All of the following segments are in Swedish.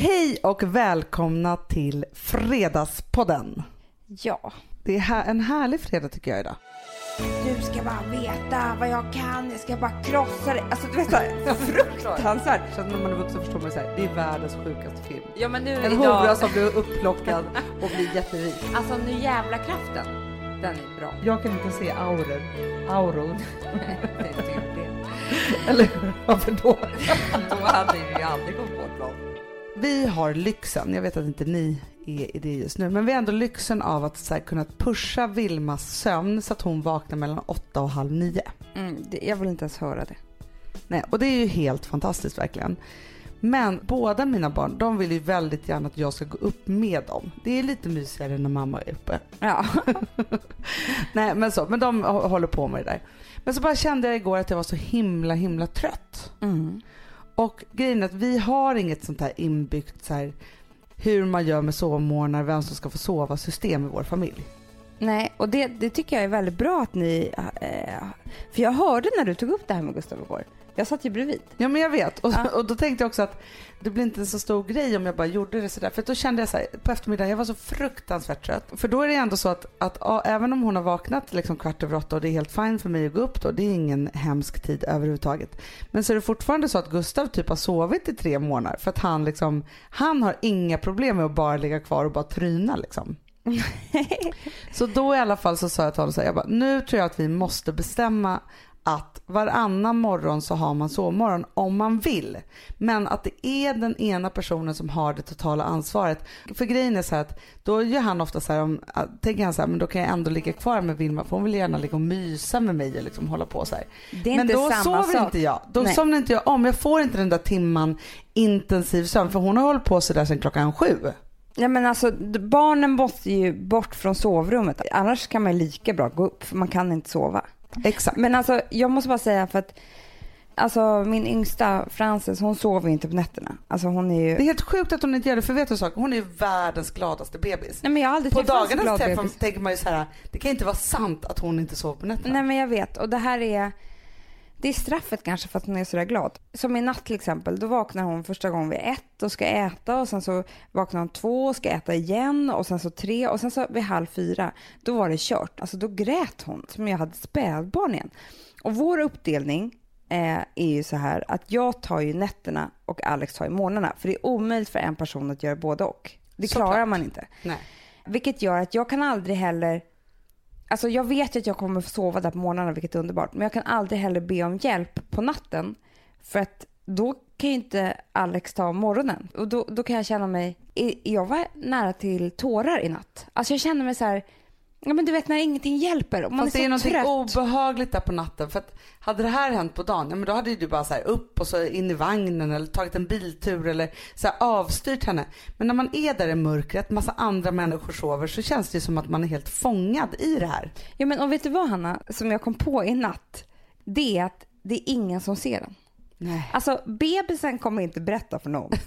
Hej och välkomna till Fredagspodden. Ja. Det är här, en härlig fredag tycker jag idag. Du ska bara veta vad jag kan, jag ska bara krossa dig. Alltså du vet såhär, fruktansvärt. Så när man är vuxen förstår man så här, det är världens sjukaste film. Ja men nu En idag, hora som blir upplockad och blir jätterik. alltså nu jävla kraften. Den är bra. Jag kan inte se auror. Auror. Det är typ det. Eller varför då? Då hade vi ju aldrig kommit på ett plan. Vi har lyxen, jag vet att inte ni är i det just nu, men vi har ändå lyxen av att här, kunna pusha Vilmas sömn så att hon vaknar mellan åtta och halv nio. Mm, det, jag vill inte ens höra det. Nej, och det är ju helt fantastiskt verkligen. Men båda mina barn, de vill ju väldigt gärna att jag ska gå upp med dem. Det är lite mysigare när mamma är uppe. Ja. Nej, men så, men de hå- håller på med det där. Men så bara kände jag igår att jag var så himla, himla trött. Mm. Och grejen är att vi har inget sånt här inbyggt så här hur man gör med sovmorgnar, vem som ska få sova system i vår familj. Nej, och det, det tycker jag är väldigt bra att ni... Eh, för jag hörde när du tog upp det här med Gustav igår. Jag satt ju bredvid. Ja men jag vet och, Ja. och då tänkte jag också att det blir inte en så stor grej om jag bara gjorde det sådär. För då kände jag så här, på eftermiddagen, jag var så fruktansvärt trött. För då är det ändå så att, att ja, även om hon har vaknat liksom kvart över åtta och det är helt fint för mig att gå upp då, det är ingen hemsk tid överhuvudtaget. Men så är det fortfarande så att Gustav typ har sovit i tre månader för att han liksom, han har inga problem med att bara ligga kvar och bara tryna liksom. Så då i alla fall så sa jag till honom så här, jag bara, nu tror jag att vi måste bestämma att varannan morgon så har man sovmorgon om man vill. Men att det är den ena personen som har det totala ansvaret. För grejen är så här att då gör han ofta så här, om, att- tänker han så här, men då kan jag ändå ligga kvar med Vilma för hon vill gärna ligga och mysa med mig och liksom hålla på så här. Det är men inte då samma sover sak. inte jag. Då Nej. somnar inte jag om. Jag får inte den där timman intensiv sömn för hon har hållit på så där sedan klockan sju. Ja men alltså barnen måste ju bort från sovrummet. Annars kan man lika bra gå upp för man kan inte sova. Exakt. Men alltså jag måste bara säga för att Alltså min yngsta Frances hon sover ju inte på nätterna. Alltså hon är ju... Det är helt sjukt att hon inte gör det för vet du en sak? Hon är ju världens gladaste bebis. Nej men jag har aldrig På dagarnas träff tänker man ju så här, det kan inte vara sant att hon inte sover på nätterna. Nej men jag vet och det här är det är straffet kanske för att hon är sådär glad. Som i natt till exempel, då vaknar hon första gången vid ett och ska äta och sen så vaknar hon två och ska äta igen och sen så tre och sen så vid halv fyra, då var det kört. Alltså då grät hon som jag hade spädbarn igen. Och vår uppdelning eh, är ju så här att jag tar ju nätterna och Alex tar ju morgnarna. För det är omöjligt för en person att göra både och. Det Såklart. klarar man inte. Nej. Vilket gör att jag kan aldrig heller Alltså jag vet ju att jag kommer få sova där på morgnarna, vilket är underbart. Men jag kan aldrig heller be om hjälp på natten. För att då kan ju inte Alex ta morgonen. Och då, då kan jag känna mig... Jag var nära till tårar i natt. Alltså jag känner mig så här... Ja men du vet när ingenting hjälper. Och man Fast är det är någonting trött. obehagligt där på natten. För att hade det här hänt på dagen, ja, men då hade ju du bara så här upp och så in i vagnen eller tagit en biltur eller så här avstyrt henne. Men när man är där i mörkret, massa andra människor sover så känns det ju som att man är helt fångad i det här. Ja men och vet du vad Hanna, som jag kom på i natt? Det är att det är ingen som ser den. Nej. Alltså bebisen kommer inte berätta för någon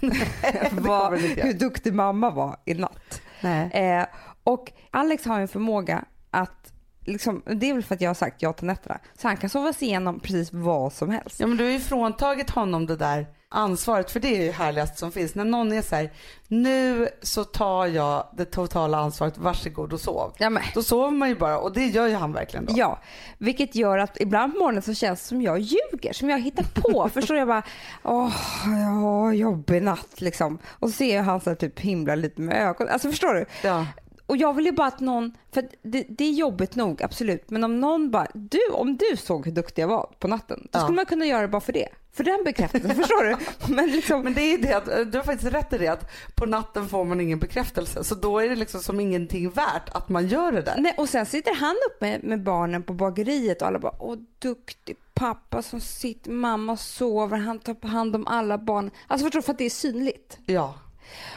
kommer vad, hur duktig mamma var i natt. Nej. Eh, och Alex har en förmåga att, liksom, det är väl för att jag har sagt ja till nätterna, så han kan sova sig igenom precis vad som helst. Ja men du har ju fråntagit honom det där ansvaret för det är ju härligast som finns. När någon är så här, nu så tar jag det totala ansvaret, varsågod och sov. Ja, men, Då sover man ju bara och det gör ju han verkligen då. ja, vilket gör att ibland på morgonen så känns det som jag ljuger, som jag hittar på. Förstår jag bara, åh, ja, jobbig natt liksom. Och så ser jag han så här, typ himla lite med ögonen. Alltså förstår du? Ja. Och jag vill ju bara att någon, för det, det är jobbigt nog absolut, men om någon bara, du, om du såg hur duktig jag var på natten, då Ja. skulle man kunna göra det bara för det. För den bekräftelsen, förstår du? Men liksom, Men det är det att, du har faktiskt rätt i det att på natten får man ingen bekräftelse. Så då är det liksom som ingenting värt att man gör det där. nej, och sen sitter han uppe med, med barnen på bageriet och alla bara, åh duktig pappa som sitter, mamma sover, han tar hand om alla barn. Alltså förstår du, för att det är synligt. Ja,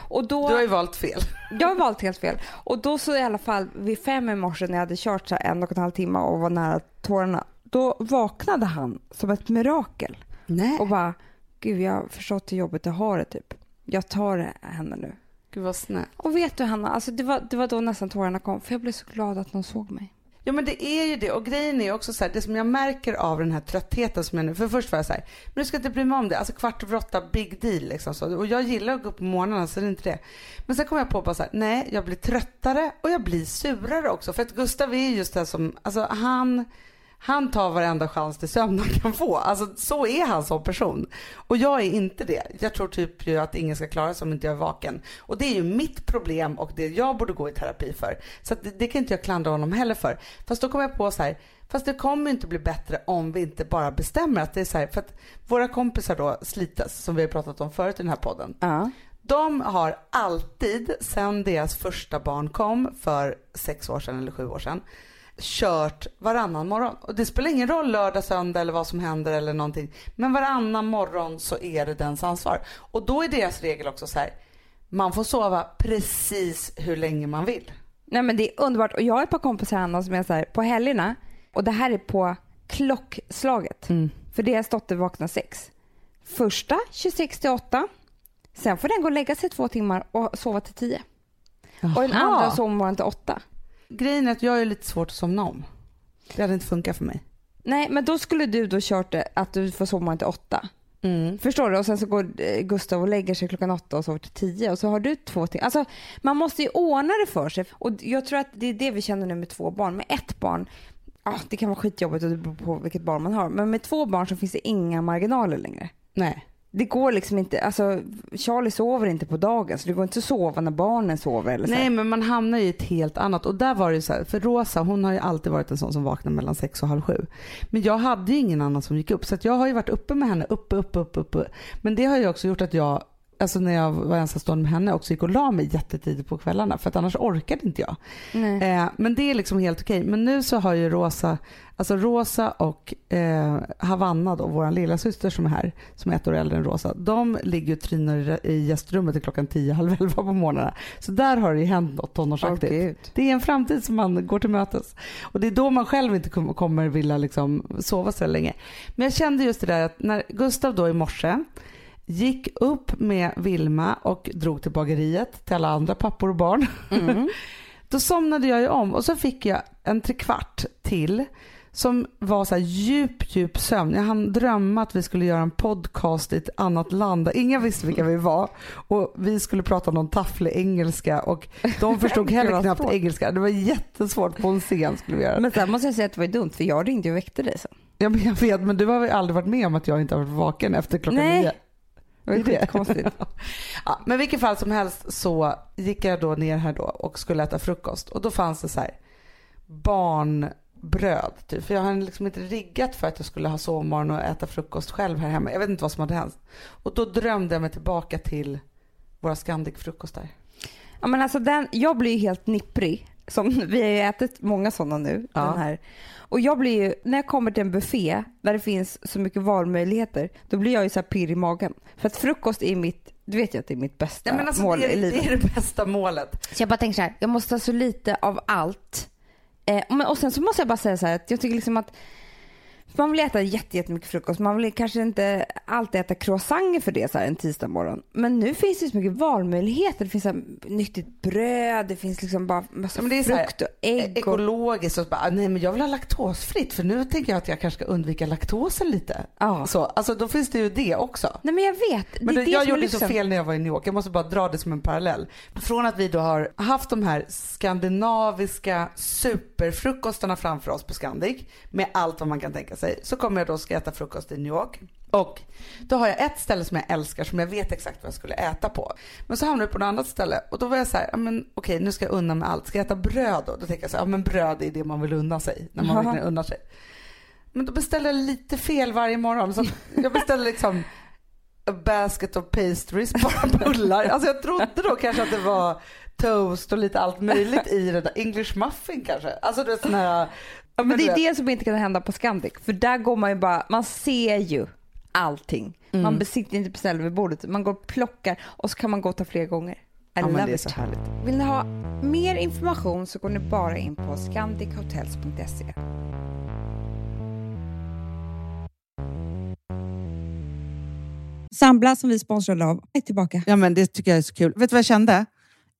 Och då, du har ju valt fel. Jag har valt helt fel. Och då så i alla fall vid fem i morse när jag hade kört så en och en halv timme och var nära tårarna, då vaknade han som ett mirakel. Nej. Och bara, gud jag har förstått hur jobbigt jag har det typ. Jag tar det henne nu. Gud vad snällt. Och vet du Hanna, alltså det var, det var då nästan tårarna kom för jag blev så glad att någon såg mig. Ja men det är ju det och grejen är också så här, det som jag märker av den här tröttheten som jag nu, för först var jag så här, men du ska inte bry mig om det, alltså kvart över åtta, big deal liksom så. Och jag gillar att gå upp på morgnarna så det är inte det. Men sen kom jag på bara så här, nej jag blir tröttare och jag blir surare också. För att Gustav är just det som, alltså han han tar varenda chans till sömn han kan få. Alltså så är han som person. Och jag är inte det. Jag tror typ ju att ingen ska klara sig om inte jag är vaken. Och det är ju mitt problem och det jag borde gå i terapi för. Så det, det, kan inte jag klandra honom heller för. Fast då kommer jag på så här, fast det kommer inte bli bättre om vi inte bara bestämmer att det är så här, för att våra kompisar då Slitas, som vi har pratat om förut i den här podden. Ja. De har alltid, sen deras första barn kom för sex år sedan eller sju år sedan, kört varannan morgon. Och det spelar ingen roll lördag, söndag eller vad som händer eller någonting. Men varannan morgon så är det dens ansvar. Och då är deras regel också så här. Man får sova precis hur länge man vill. Nej men det är underbart och jag har ett par kompisar Anna som är så här, på helgerna och det här är på klockslaget. Mm. För deras dotter vaknar sex. Första 26 till 8. Sen får den gå och lägga sig två timmar och sova till 10. Och den andra sover till 8. Grejen är att jag är lite svårt att somna om. Det hade inte funkat för mig. Nej men då skulle du då kört det att du får sova till 8. Mm. Förstår du? Och sen så går eh, Gustav och lägger sig klockan åtta och sover till tio och så har du två timmar. Alltså man måste ju ordna det för sig. Och jag tror att det är det vi känner nu med två barn. Med ett barn, ja det kan vara skitjobbigt och det beror på vilket barn man har. Men med två barn så finns det inga marginaler längre. Nej. Det går liksom inte, alltså Charlie sover inte på dagen så det går inte att sova när barnen sover eller så. Nej men man hamnar i ett helt annat och där var det ju så här, för Rosa hon har ju alltid varit en sån som vaknar mellan sex och halv sju. Men jag hade ju ingen annan som gick upp så att jag har ju varit uppe med henne, uppe, uppe, uppe, uppe. Men det har ju också gjort att jag, alltså när jag var ensamstående med henne också gick och la mig jättetidigt på kvällarna för att annars orkade inte jag. Eh, men det är liksom helt okej. Men nu så har ju Rosa, alltså Rosa och eh, Havanna då, vår lilla syster som är här, som är ett år äldre än Rosa, de ligger och trynar i- gästrummet till klockan 10, halv 11 på morgnarna. Så där har det ju hänt något tonårsaktigt. gud. det är en framtid som man går till mötes. Och det är då man själv inte kom- kommer vilja liksom sova så länge. Men jag kände just det där att när Gustav då i morse gick upp med Vilma och drog till bageriet till alla andra pappor och barn. Mm. Då somnade jag ju om och så fick jag en trekvart till som var så här djup, djup sömn. Jag hann drömma att vi skulle göra en podcast i ett annat land där ingen visste vilka vi var och vi skulle prata någon tafflig engelska och de förstod heller knappt svårt. engelska. Det var jättesvårt på en scen skulle vi göra. Men sen måste jag säga att det var dumt för jag ringde och väckte dig sen. Ja, men jag vet, men du har väl aldrig varit med om att jag inte har varit vaken efter klockan Nej. nio? Det är skitkonstigt. Ja, men i vilket fall som helst så gick jag då ner här då och skulle äta frukost och då fanns det så här barnbröd typ. För jag har liksom inte riggat för att jag skulle ha sovmorgon och äta frukost själv här hemma. Jag vet inte vad som hade hänt. Och då drömde jag mig tillbaka till våra Scandic-frukostar. Ja, men alltså den, jag blir ju helt nipprig. Som, vi har ätit många sådana nu. Ja. Den här. Och jag blir ju, när jag kommer till en buffé där det finns så mycket valmöjligheter, då blir jag ju så här pirr i magen. För att frukost är mitt, du vet ju att det är mitt bästa Nej, men alltså, mål det, i livet. det är det bästa målet. Så jag bara tänker så här, jag måste ha så lite av allt. Eh, men, och sen så måste jag bara säga så här att jag tycker liksom att man vill äta jätte- jättemycket frukost. Man vill kanske inte alltid äta croissanter för det så här en tisdag morgon. Men nu finns det så mycket valmöjligheter. Det finns så här nyttigt bröd, det finns liksom bara massa men det är så frukt och ägg. Och... Ekologiskt och bara, nej men jag vill ha laktosfritt för nu tänker jag att jag kanske ska undvika laktosen lite. Ja. Så, alltså då finns det ju det också. Nej men jag vet. Det Men det, det jag gjorde så lyxen. fel när jag var i New York. Jag måste bara dra det som en parallell. Från att vi då har haft de här skandinaviska superfrukostarna framför oss på Scandic med allt vad man kan tänka sig. Så kommer jag då ska äta frukost i New York. Och då har jag ett ställe som jag älskar som jag vet exakt vad jag skulle äta på. Men så hamnade jag på något annat ställe och då var jag så här, men okej nu ska jag unna mig allt. Ska jag äta bröd då? Då tänker jag så här, ja men bröd är det man vill unna sig när man verkligen unnar sig. Men då beställer jag lite fel varje morgon. Så jag beställer liksom a basket of pastries, bara bullar. Alltså jag trodde då kanske att det var toast och lite allt möjligt i det där. English muffin kanske. Alltså det är sån här... Ja, Men det är det som inte kan hända på Scandic. För där går man ju bara, man ser ju allting. Mm. Man besitter inte beställer vid bordet. Man går och plockar och så kan man gå och ta fler gånger. I Ja, men det är så härligt. Vill ni ha mer information så går ni bara in på scandichotels.se. Sambla som vi sponsrade av är tillbaka. Ja men det tycker jag är så kul. Vet du vad jag kände?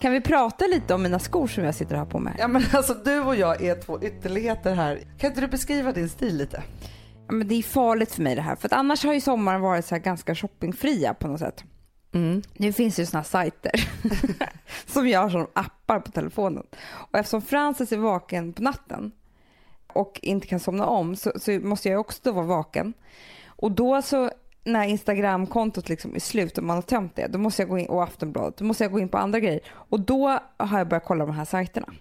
Kan vi prata lite om mina skor som jag sitter har på mig? Ja men alltså du och jag är två ytterligheter här. Kan inte du beskriva din stil lite? Ja, men det är farligt för mig det här. För att annars har ju sommaren varit så här ganska shoppingfria på något sätt. Nu finns det ju såna sajter som jag har som appar på telefonen. Och eftersom Frances är vaken på natten och inte kan somna om så, så måste jag också då vara vaken. Och då så när Instagramkontot liksom är slut och man har tömt det, då måste jag gå in, och Aftonbladet, då måste jag gå in på andra grejer. Och då har jag börjat kolla de här sajterna.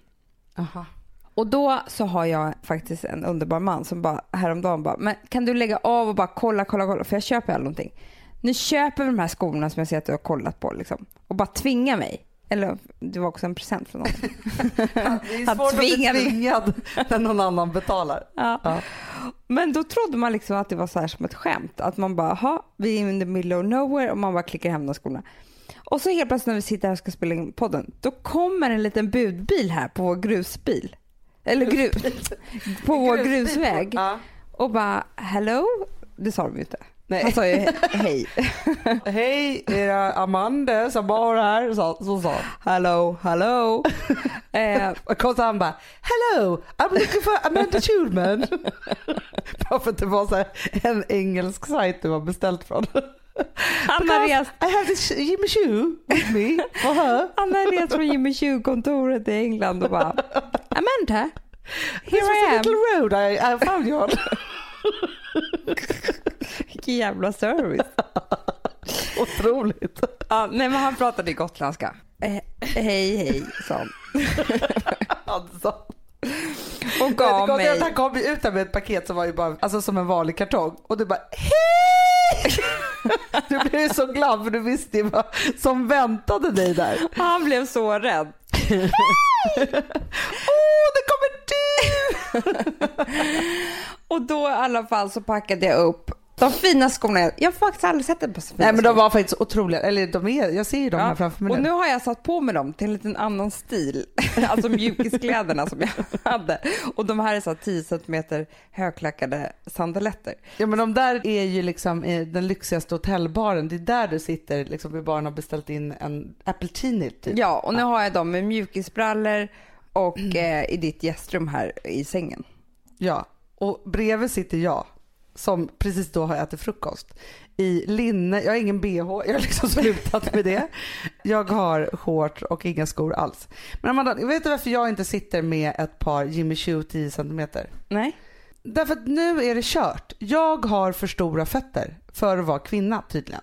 Aha. Och då så har jag faktiskt en underbar man som bara häromdagen bara, men kan du lägga av och bara kolla, kolla, kolla, för jag köper aldrig någonting. Nu köper vi de här skorna som jag ser att du har kollat på liksom, och bara tvinga mig. Eller det var också en present från någon. Det är svårt att bli tvingad när någon annan betalar. Ja. Ja. Men då trodde man liksom att det var så här som ett skämt. Att man bara, ha, vi är in the middle of nowhere och man bara klickar hem de skorna. Och så helt plötsligt när vi sitter här och ska spela in podden, då kommer en liten budbil här på vår grusbil. Eller gru, på vår grusväg. Ja. Och bara, hello? Det sa de ju inte. Nej. Han sa ju he- hej. Hej, är det Amanda som bor här? Så, så sa. Hello, hello. eh, Och kom så han bara Hello, I'm looking for Amanda Schulman. Bara för att det var så en engelsk sajt du har beställt från. han, har rest, I have this Jimmy Choo with me for her. han har rest från Jimmy Choo-kontoret i England och bara, Amanda, This here was I a am. little road I, I found you on. Vilken jävla service. Otroligt. Ja, nej men han pratade gotländska. Eh, hej hej sa han. Alltså. Och Det gav är att mig. han kom ut där med ett paket som var ju bara alltså som en vanlig kartong och du bara hej! Du blev ju så glad för du visste ju vad som väntade dig där. Han blev så rädd. Åh, det kommer du! Och då i alla fall så packade jag upp De fina skorna, jag har faktiskt aldrig sett ett par så fina Nej men de var faktiskt otroliga. Eller de är, jag ser ju dem här framför mig och nu. har jag satt på mig dem till en liten annan stil. alltså mjukiskläderna som jag hade. Och de här är så här 10 cm högklackade sandaletter. Ja men de där är ju liksom i den lyxigaste hotellbaren. Det är där du sitter liksom vid baren och har beställt in en appletini typ. Ja, och nu har jag dem med mjukisbrallor och eh, i ditt gästrum här i sängen. Ja, och bredvid sitter jag som precis då har ätit frukost i linne. Jag har ingen bh, jag har liksom slutat med det. Jag har shorts och inga skor alls. Men Amanda, vet du varför jag inte sitter med ett par Jimmy Choo 10 cm? Nej. Därför att nu är det kört. Jag har för stora fötter för att vara kvinna tydligen.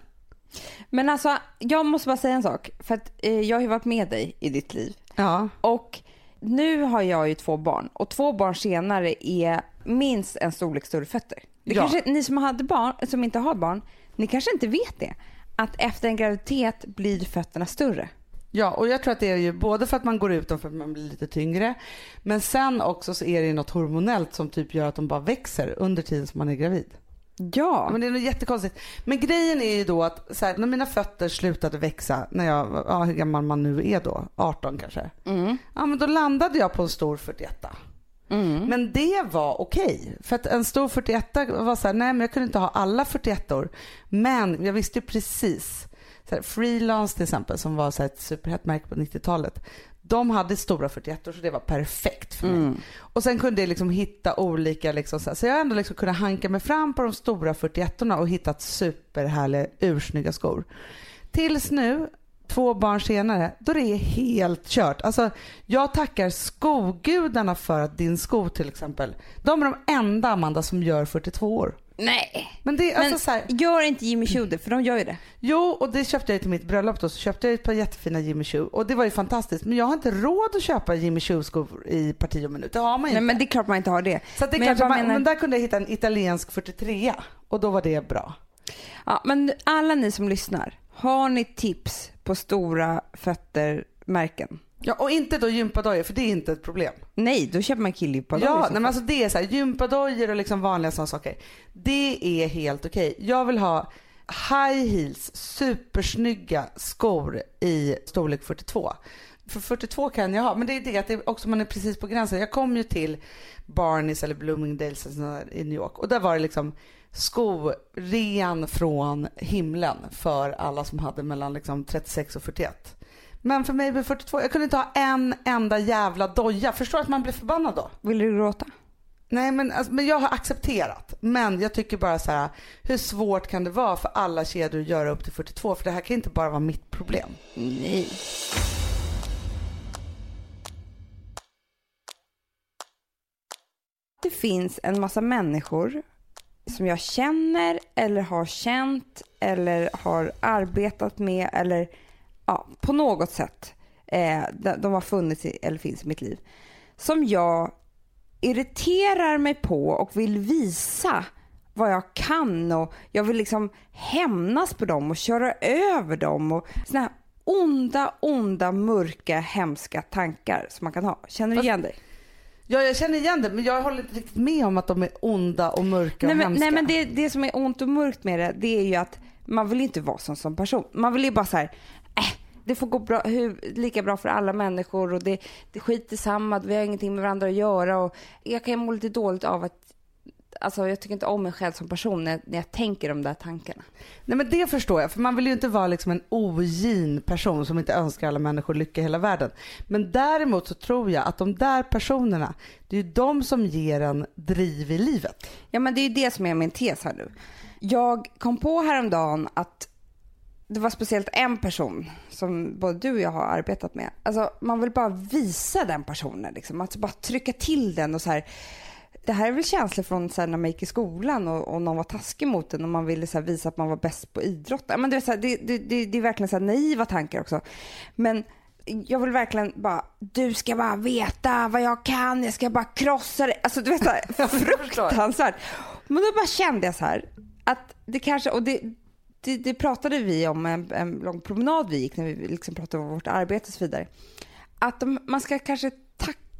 Men alltså, jag måste bara säga en sak. För att eh, jag har ju varit med dig i ditt liv. Ja. Och nu har jag ju två barn och två barn senare är minst en storlek större fötter. Det Ja. kanske, ni som, hade barn, som inte har barn, ni kanske inte vet det. Att efter en graviditet blir fötterna större. Ja, och jag tror att det är ju både för att man går ut dem för att man blir lite tyngre, men sen också så är det ju något hormonellt som typ gör att de bara växer under tiden som man är gravid. Ja. Men det är nog jättekonstigt. Men grejen är ju då att här, när mina fötter slutade växa, när jag, ja hur gammal man nu är då, 18 kanske. Mm. Ja men då landade jag på en stor 41 Mm. Men det var okej. För att en stor 41 var så här, nej men jag kunde inte ha alla 41 or Men jag visste ju precis. Så här, Freelance till exempel som var så ett superhett märke på 90-talet. De hade stora 41 så det var perfekt för mig. Mm. Och sen kunde jag liksom hitta olika, liksom så, här, så jag ändå liksom kunnat hanka mig fram på de stora 41 och hittat superhärliga ursnygga skor. Tills nu, två barn senare, då det är helt kört. Alltså, jag tackar skogudarna för att din sko till exempel, de är de enda Amanda som gör 42 år. Nej. Men det är Men alltså så här, gör inte Jimmy Choo det, för de gör ju det. Jo, och det köpte jag till mitt bröllop då. Så köpte jag ett par jättefina Jimmy Choo och det var ju fantastiskt. Men jag har inte råd att köpa Jimmy Choo-skor i parti och minut. Det har man ju Nej inte. men det är klart man inte har det. Så att det är men klart man, menar- men där kunde jag hitta en italiensk 43 och då var det bra. Ja, men alla ni som lyssnar, har ni tips på stora fötter-märken? Ja, och inte då gympadojor för det är inte ett problem. Nej, då köper man killgympa. Ja, nej, men alltså det är så här, gympadojor och liksom vanliga sådana saker. Det är helt okej. Jag vill ha high heels, supersnygga skor i storlek 42. För 42 kan jag ha, men det är det att det är också man är precis på gränsen. Jag kom ju till Barneys eller Bloomingdales i New York och där var det liksom skorean från himlen för alla som hade mellan liksom 36 och 41. Men för mig blev 42, jag kunde inte ha en enda jävla doja. Förstår att man blir förbannad då? Vill du gråta? Nej men, alltså, men jag har accepterat. Men jag tycker bara så här, hur svårt kan det vara för alla kedjor att göra upp till 42? För det här kan inte bara vara mitt problem. Nej. Det finns en massa människor som jag känner eller har känt eller har arbetat med eller ja, på något sätt. Eh, de, har funnits i, eller finns i mitt liv. Som jag irriterar mig på och vill visa vad jag kan och jag vill liksom hämnas på dem och köra över dem och såna här onda, onda, mörka, hemska tankar som man kan ha. Känner du igen dig? Ja jag känner igen det men jag håller inte riktigt med om att de är onda och mörka Nej och men, hemska. nej, men det, det som är ont och mörkt med det, det är ju att man vill inte vara sån som person. Man vill ju bara så här, äh, det får gå bra, hur, lika bra för alla människor och det, det är skit i samma, vi har ingenting med varandra att göra och jag kan må lite dåligt av att Alltså jag tycker inte om mig själv som person när, när jag tänker de där tankarna. Nej men det förstår jag, för man vill ju inte vara liksom en ogin person som inte önskar alla människor lycka i hela världen. Men däremot så tror jag att de där personerna, det är ju de som ger en driv i livet. Ja men det är ju det som är min tes här nu. Jag kom på häromdagen att det var speciellt en person som både du och jag har arbetat med. Alltså man vill bara visa den personen liksom. Alltså bara trycka till den och så här. Det här är väl känslor från så här, när man gick i skolan och, och någon var taskig mot en och man ville så här, visa att man var bäst på idrott. Men det, är så här, det, det, det, det är verkligen så här, naiva tankar också. Men jag vill verkligen bara, du ska bara veta vad jag kan, jag ska bara krossa dig. Alltså du vet så här, fruktansvärt. Men då bara kände jag så här, att det kanske, och det, det, det pratade vi om en, en lång promenad vi gick när vi liksom pratade om vårt arbete och så vidare. Att de, man ska kanske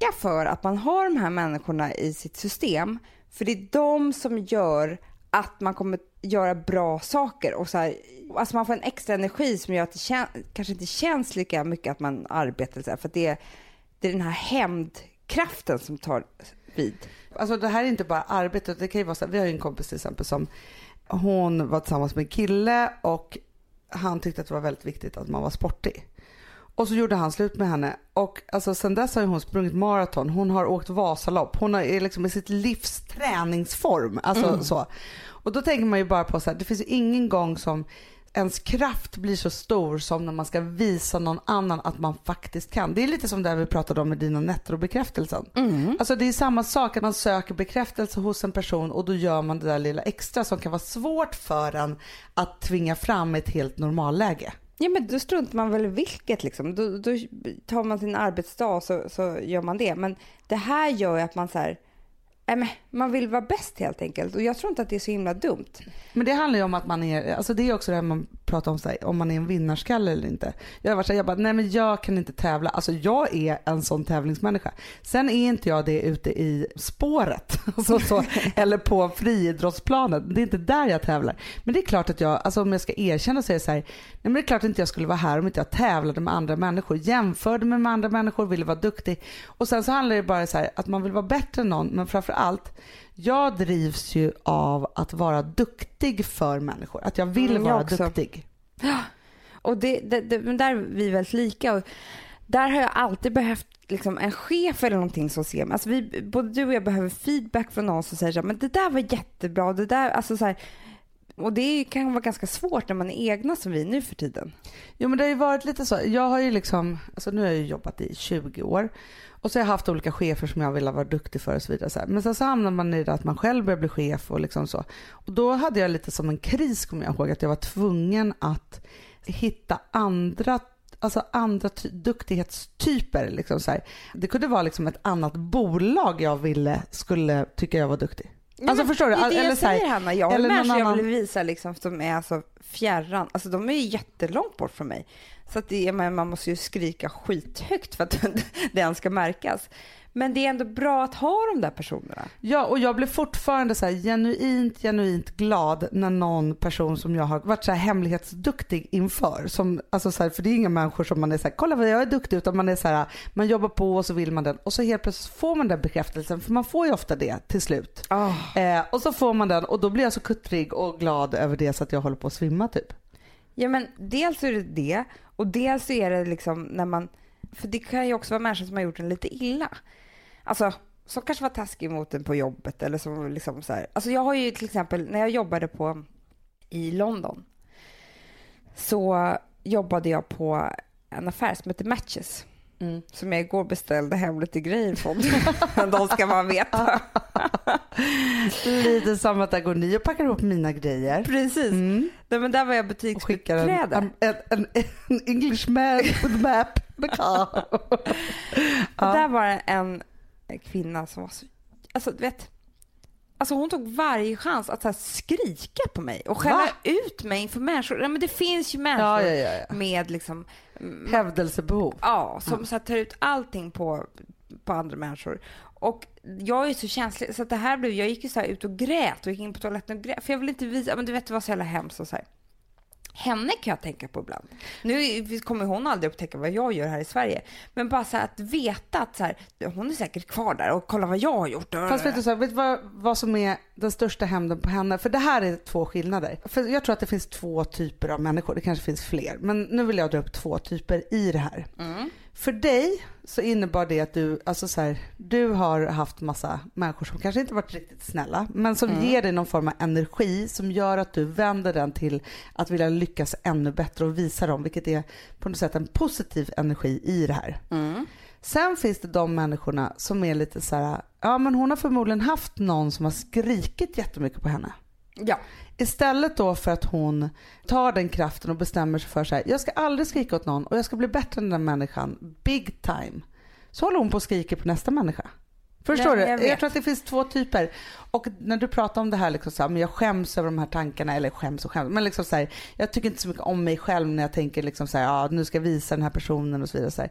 tacka för att man har de här människorna i sitt system. För det är de som gör att man kommer göra bra saker och så här, alltså man får en extra energi som gör att det kän, kanske inte känns lika mycket att man arbetar så här, för att det är, det är den här hämndkraften som tar vid. Alltså det här är inte bara arbetet, det kan ju vara så här, vi har ju en kompis till exempel som hon var tillsammans med en kille och han tyckte att det var väldigt viktigt att man var sportig. Och så gjorde han slut med henne och alltså sen dess har hon sprungit maraton, hon har åkt Vasalopp, hon är liksom i sitt livs träningsform. Alltså mm. så. Och då tänker man ju bara på så här, det finns ju ingen gång som ens kraft blir så stor som när man ska visa någon annan att man faktiskt kan. Det är lite som det vi pratade om med dina nettobekräftelsen. Mm. Alltså det är samma sak att man söker bekräftelse hos en person och då gör man det där lilla extra som kan vara svårt för en att tvinga fram ett helt normalläge. Ja men då struntar man väl vilket liksom. Då, då tar man sin arbetsdag och så, så gör man det. Men det här gör ju att man så här, äh, man vill vara bäst helt enkelt och jag tror inte att det är så himla dumt. Men det handlar ju om att man är, alltså det är också det här man pratar om, sig, om man är en vinnarskalle eller inte. Jag har varit såhär, jag bara, nej men jag kan inte tävla. Alltså jag är en sån tävlingsmänniska. Sen är inte jag det ute i spåret alltså så, eller på friidrottsplanen. Det är inte där jag tävlar. Men det är klart att jag, alltså om jag ska erkänna så är det så här, nej men det är klart att inte jag skulle vara här om inte jag tävlade med andra människor, jämförde mig med andra människor, ville vara duktig. Och sen så handlar det bara så här, att man vill vara bättre än någon, men framför allt jag drivs ju av att vara duktig för människor. Att jag vill mm, vara jag duktig. Ja, och det, det, det, men där är vi väldigt lika. Och där har jag alltid behövt liksom en chef eller någonting som ser mig. Alltså vi, både du och jag behöver feedback från någon som säger så här, men det där var jättebra. Det där, alltså så här, och det kan vara ganska svårt när man är egna som vi nu för tiden. Jo men det har ju varit lite så. Jag har ju liksom, alltså nu har jag ju jobbat i 20 år och så har jag haft olika chefer som jag vill vara duktig för och så vidare. Så. Men sen så hamnar man i det att man själv börjar bli chef och liksom så. Och då hade jag lite som en kris kommer jag ihåg att jag var tvungen att hitta andra alltså andra duktighetstyper. Liksom så här. Det kunde vara liksom ett annat bolag jag ville skulle tycka jag var duktig. Alltså men, förstår du? Det är det eller jag säger Hanna. Jag har människor jag vill visa liksom som är alltså fjärran. Alltså de är jättelångt bort från mig. Så att det, man måste ju skrika skithögt för att det ens ska märkas. Men det är ändå bra att ha de där personerna. Ja, och jag blir fortfarande så genuint, genuint glad när någon person som jag har varit så här hemlighetsduktig inför. Som, alltså så här, för det är inga människor som man är så här, kolla vad jag är duktig, utan man är så här, man jobbar på och så vill man den. Och så helt plötsligt får man den bekräftelsen, för man får ju ofta det till slut. Oh. Eh, och så får man den och då blir jag så kuttrig och glad över det så att jag håller på att svimma typ. Ja men dels är det det och dels är det liksom när man, för det kan ju också vara människor som har gjort en lite illa. Alltså som kanske var taskig mot en på jobbet eller som liksom så här. Alltså jag har ju till exempel när jag jobbade på i London så jobbade jag på en affär som heter Matches. Mm. Som jag igår beställde hem lite grejer från. De ska bara veta. lite som att där går ni och packar ihop mina grejer. Precis. Mm. Nej, men där var jag butiksbiträde. En, en, en, en English man with map. Ja. Där var det en kvinna som var så... Alltså du vet. Alltså hon tog varje chans att så skrika på mig och skälla ut mig inför människor. Ja, men det finns ju människor ja, ja, ja, med liksom... Hävdelsebehov. Ja, som så tar ut allting på, på andra människor. Och jag är så känslig så att det här blev, jag gick ju så ut och grät och gick in på toaletten och grät för jag vill inte visa, men du vet det var så jävla hemskt och så här. Henne kan jag tänka på ibland. Nu kommer hon aldrig upptäcka vad jag gör här i Sverige. Men bara så att veta att så här, hon är säkert kvar där och kolla vad jag har gjort. Fast vet du, så här, vet du vad, vad som är den största hämnden på henne? För det här är två skillnader. För jag tror att det finns två typer av människor. Det kanske finns fler. Men nu vill jag dra upp två typer i det här. Mm. För dig så innebar det att du, alltså så här, du har haft massa människor som kanske inte varit riktigt snälla men som mm. ger dig någon form av energi som gör att du vänder den till att vilja lyckas ännu bättre och visa dem vilket är på något sätt en positiv energi i det här. Mm. Sen finns det de människorna som är lite så här, ja men hon har förmodligen haft någon som har skrikit jättemycket på henne. Ja. Istället då för att hon tar den kraften och bestämmer sig för så här, jag ska aldrig skrika åt någon och jag ska bli bättre än den människan, big time. Så håller hon på och skriker på nästa människa. Förstår Nej, du? Jag, jag, tror att det finns två typer. Och när du pratar om det här, liksom så här, men jag skäms över de här tankarna, eller skäms och skäms, men liksom så här, jag tycker inte så mycket om mig själv när jag tänker liksom så här, ja, nu ska jag visa den här personen och så vidare. Så här.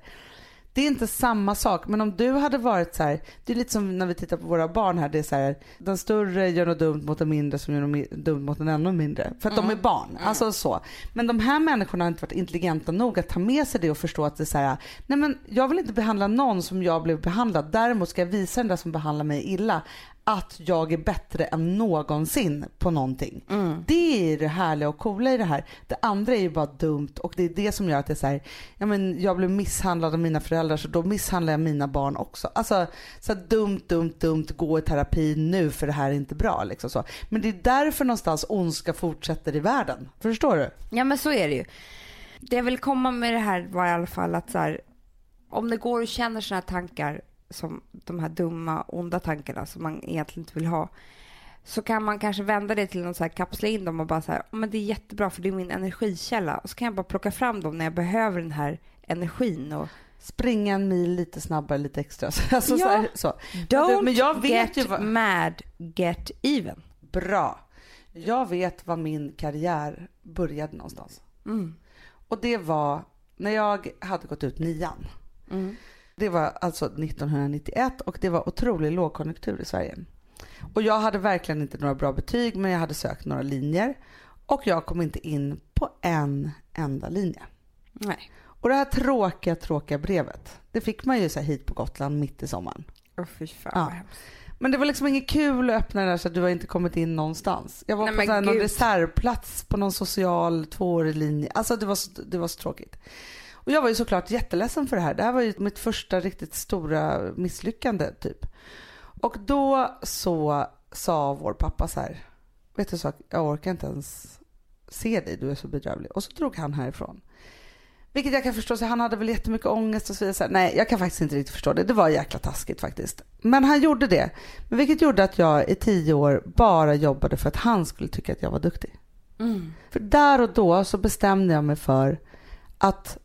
Det är inte samma sak. Men om du hade varit så här, det är lite som när vi tittar på våra barn här. Det är så här, den större gör något dumt mot den mindre som gör något dumt mot den ännu mindre. För att de är barn. Alltså så. Men de här människorna har inte varit intelligenta nog att ta med sig det och förstå att det är så här, nej men jag vill inte behandla någon som jag blev behandlad. Däremot ska jag visa den där som behandlar mig illa att jag är bättre än någonsin på någonting. Det är det härliga och coola i det här. Det andra är ju bara dumt och det är det som gör att det är så här, ja men jag blev misshandlad av mina föräldrar så då misshandlar jag mina barn också. Alltså så dumt, dumt, dumt, gå i terapi nu för det här är inte bra liksom så. Men det är därför någonstans ondska fortsätter i världen. Förstår du? Ja men så är det ju. Det jag vill komma med det här var i alla fall att så här, om det går och känner sådana här tankar som de här dumma, onda tankarna som man egentligen inte vill ha så kan man kanske vända det till något så här, kapsla in dem och bara så här, "Ja, men det är jättebra för det är min energikälla och så kan jag bara plocka fram dem när jag behöver den här energin och Springa en mil lite snabbare, lite extra. Alltså, Ja. så här, så. don't men jag vet get ju vad- mad, get even. Bra. Jag vet var min karriär började någonstans. Mm. Och det var när jag hade gått ut nian. Mm. Det var alltså 1991 och det var otrolig lågkonjunktur i Sverige. Och jag hade verkligen inte några bra betyg men jag hade sökt några linjer och jag kom inte in på en enda linje. Nej. Och det här tråkiga, tråkiga brevet, det fick man ju så här hit på Gotland mitt i sommaren. Åh fy fan Ja. vad hemskt. Men det var liksom inget kul att öppna det där så att du har inte kommit in någonstans. Jag var Nej, på här någon reservplats på någon social tvåårig linje. Alltså det var, så, det var så tråkigt. Och jag var ju såklart jätteledsen för det här. Det här var ju mitt första riktigt stora misslyckande typ. Och då så sa vår pappa så här. Vet du så, jag orkar inte ens se dig, du är så bedrövlig. Och så drog han härifrån. Vilket jag kan förstå, så han hade väl jättemycket ångest och så vidare. Så här, Nej, jag kan faktiskt inte riktigt förstå det. Det var jäkla taskigt faktiskt. Men han gjorde det. Men vilket gjorde att jag i tio år bara jobbade för att han skulle tycka att jag var duktig. Mm. För där och då så bestämde jag mig för att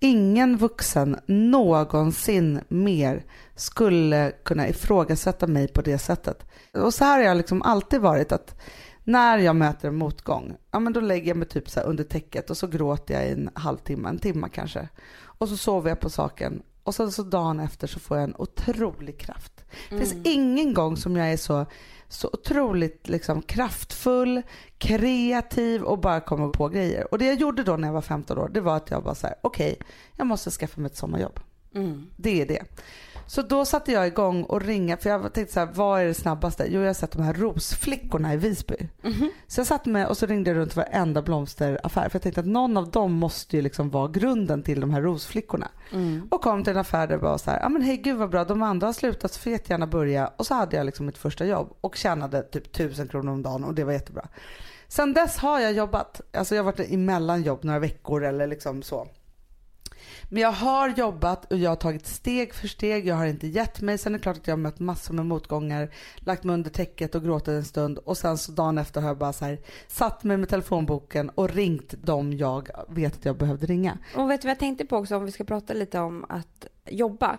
ingen vuxen någonsin mer skulle kunna ifrågasätta mig på det sättet. Och så här har jag liksom alltid varit att när jag möter en motgång, ja men då lägger jag mig typ så under täcket och så gråter jag i en halvtimme, en timme kanske. Och så sover jag på saken och sen så dagen efter så får jag en otrolig kraft. Det finns ingen gång som jag är så, så otroligt liksom kraftfull, kreativ och bara kommer på grejer. Och det jag gjorde då när jag var 15 år, det var att jag bara så här, okej, jag måste skaffa mig ett sommarjobb. Mm. Det är det. Så då satte jag igång och ringa, för jag tänkte så här, vad är det snabbaste? Jo, jag har sett de här rosflickorna i Visby. Mhm. Så jag satte mig och så ringde jag runt varenda blomsteraffär, för jag tänkte att någon av dem måste ju liksom vara grunden till de här rosflickorna. Mm. Och kom till en affär där det var så här, ja men hej gud vad bra, de andra har slutat så får jag jättegärna börja. Och så hade jag liksom mitt första jobb och tjänade typ tusen kronor om dagen och det var jättebra. Sen dess har jag jobbat, alltså jag har varit i mellanjobb några veckor eller liksom så. Men jag har jobbat och jag har tagit steg för steg, jag har inte gett mig. Sen är det klart att jag har mött massor med motgångar, lagt mig under täcket och gråtit en stund och sen så dagen efter har jag bara så här satt mig med telefonboken och ringt dem jag vet att jag behövde ringa. Och vet du vad jag tänkte på också om vi ska prata lite om att jobba.